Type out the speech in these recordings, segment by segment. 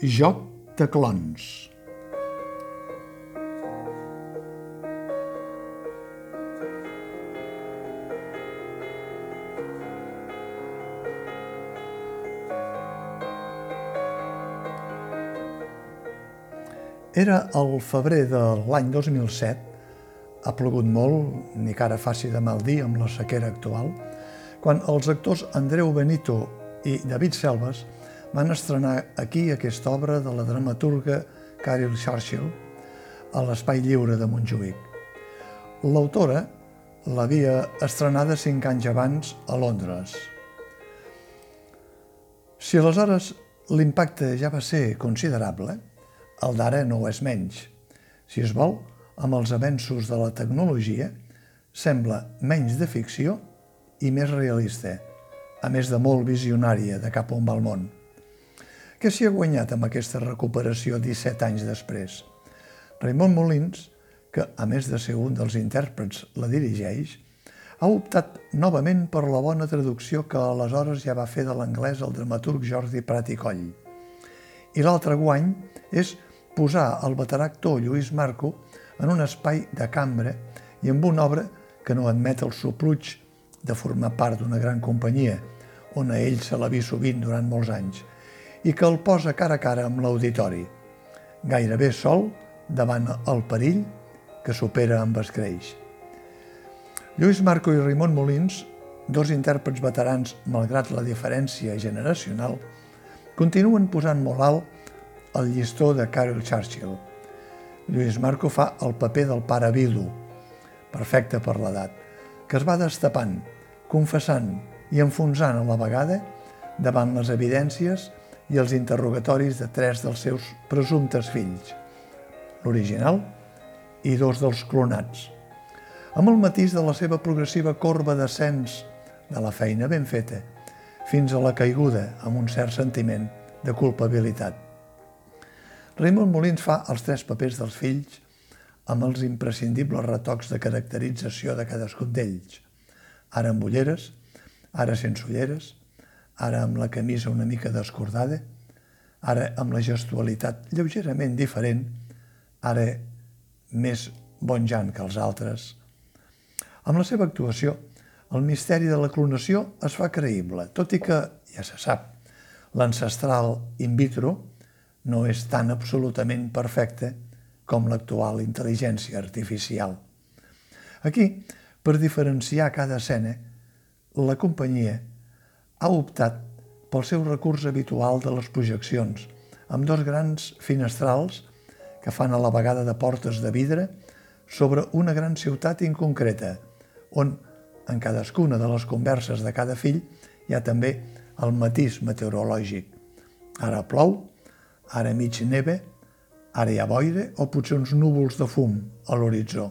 Joc de clons. Era el febrer de l'any 2007, ha plogut molt, ni que ara faci de mal dia amb la sequera actual, quan els actors Andreu Benito i David Selves van estrenar aquí aquesta obra de la dramaturga Carol Churchill a l'Espai Lliure de Montjuïc. L'autora l'havia estrenada cinc anys abans a Londres. Si aleshores l'impacte ja va ser considerable, el d'ara no ho és menys. Si es vol, amb els avenços de la tecnologia, sembla menys de ficció i més realista, a més de molt visionària de cap on va el món. Què s'hi ha guanyat amb aquesta recuperació 17 anys després? Raimon Molins, que a més de ser un dels intèrprets la dirigeix, ha optat novament per la bona traducció que aleshores ja va fer de l'anglès el dramaturg Jordi Prat i Coll. I l'altre guany és posar el veterà actor Lluís Marco en un espai de cambra i amb una obra que no admet el supluig de formar part d'una gran companyia, on a ell se l'ha vist sovint durant molts anys, i que el posa cara a cara amb l'auditori, gairebé sol davant el perill que supera amb escreix. Lluís Marco i Raimon Molins, dos intèrprets veterans malgrat la diferència generacional, continuen posant molt alt el llistó de Carol Churchill. Lluís Marco fa el paper del pare vidu, perfecte per l'edat, que es va destapant, confessant i enfonsant a la vegada davant les evidències i els interrogatoris de tres dels seus presumptes fills, l'original i dos dels clonats, amb el matís de la seva progressiva corba d'ascens de la feina ben feta, fins a la caiguda amb un cert sentiment de culpabilitat. Raymond Molins fa els tres papers dels fills amb els imprescindibles retocs de caracterització de cadascun d'ells. Ara amb ulleres, ara sense ulleres, ara amb la camisa una mica descordada, ara amb la gestualitat lleugerament diferent, ara més bonjant que els altres. Amb la seva actuació, el misteri de la clonació es fa creïble, tot i que, ja se sap, l'ancestral in vitro no és tan absolutament perfecte com l'actual intel·ligència artificial. Aquí, per diferenciar cada escena, la companyia ha optat pel seu recurs habitual de les projeccions, amb dos grans finestrals que fan a la vegada de portes de vidre sobre una gran ciutat inconcreta, on en cadascuna de les converses de cada fill hi ha també el matís meteorològic. Ara plou, ara mig neve, Ara hi ha boira o potser uns núvols de fum a l'horitzó.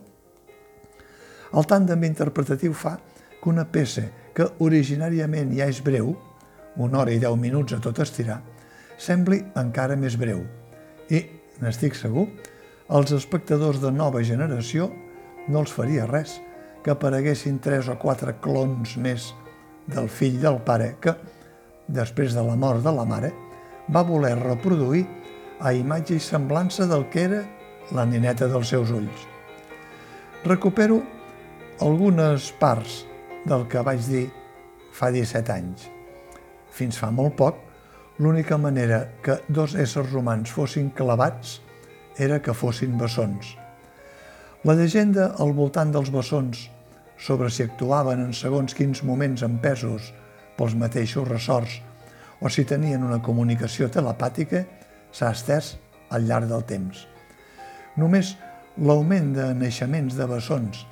El tàndem interpretatiu fa que una peça que originàriament ja és breu, una hora i deu minuts a tot estirar, sembli encara més breu. I, n'estic segur, als espectadors de nova generació no els faria res que apareguessin tres o quatre clons més del fill del pare que, després de la mort de la mare, va voler reproduir a imatge i semblança del que era la nineta dels seus ulls. Recupero algunes parts del que vaig dir fa 17 anys. Fins fa molt poc, l'única manera que dos éssers humans fossin clavats era que fossin bessons. La llegenda al voltant dels bessons sobre si actuaven en segons quins moments empesos pels mateixos ressorts o si tenien una comunicació telepàtica s'ha estès al llarg del temps. Només l'augment de naixements de bessons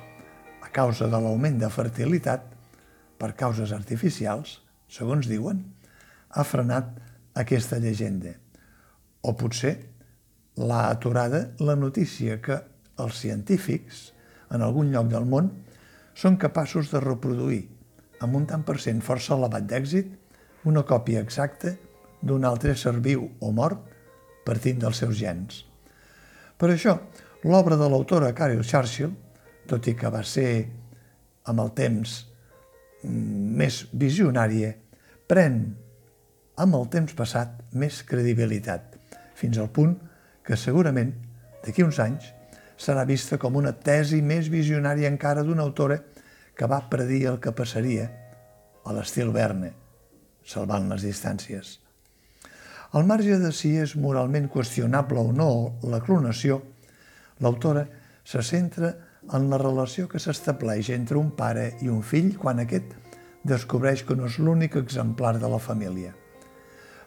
a causa de l'augment de fertilitat per causes artificials, segons diuen, ha frenat aquesta llegenda. O potser l'ha aturada la notícia que els científics, en algun lloc del món, són capaços de reproduir amb un tant per cent força elevat d'èxit una còpia exacta d'un altre ésser viu o mort partint dels seus gens. Per això, l'obra de l'autora Carol Churchill, tot i que va ser amb el temps més visionària, pren amb el temps passat més credibilitat, fins al punt que segurament, d'aquí uns anys, serà vista com una tesi més visionària encara d'una autora que va predir el que passaria a l'estil Verne, salvant les distàncies. Al marge de si és moralment qüestionable o no la clonació, l'autora se centra en la relació que s'estableix entre un pare i un fill quan aquest descobreix que no és l'únic exemplar de la família.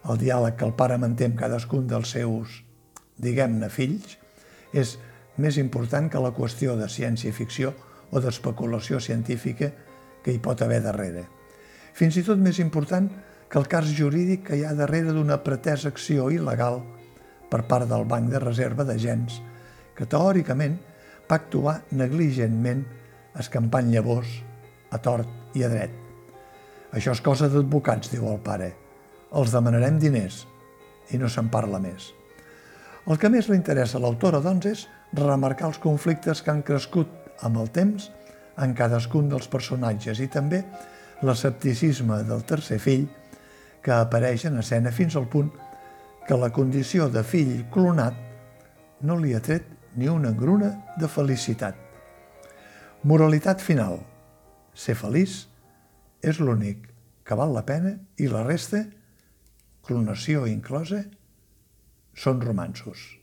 El diàleg que el pare manté amb cadascun dels seus, diguem-ne, fills, és més important que la qüestió de ciència-ficció o d'especulació científica que hi pot haver darrere. Fins i tot més important que el cas jurídic que hi ha darrere d'una pretesa acció il·legal per part del Banc de Reserva de Gens, que teòricament va actuar negligentment escampant llavors a tort i a dret. Això és cosa d'advocats, diu el pare. Els demanarem diners i no se'n parla més. El que més li interessa a l'autora, doncs, és remarcar els conflictes que han crescut amb el temps en cadascun dels personatges i també l'escepticisme del tercer fill que apareix en escena fins al punt que la condició de fill clonat no li ha tret ni una engruna de felicitat. Moralitat final. Ser feliç és l'únic que val la pena i la resta, clonació inclosa, són romansos.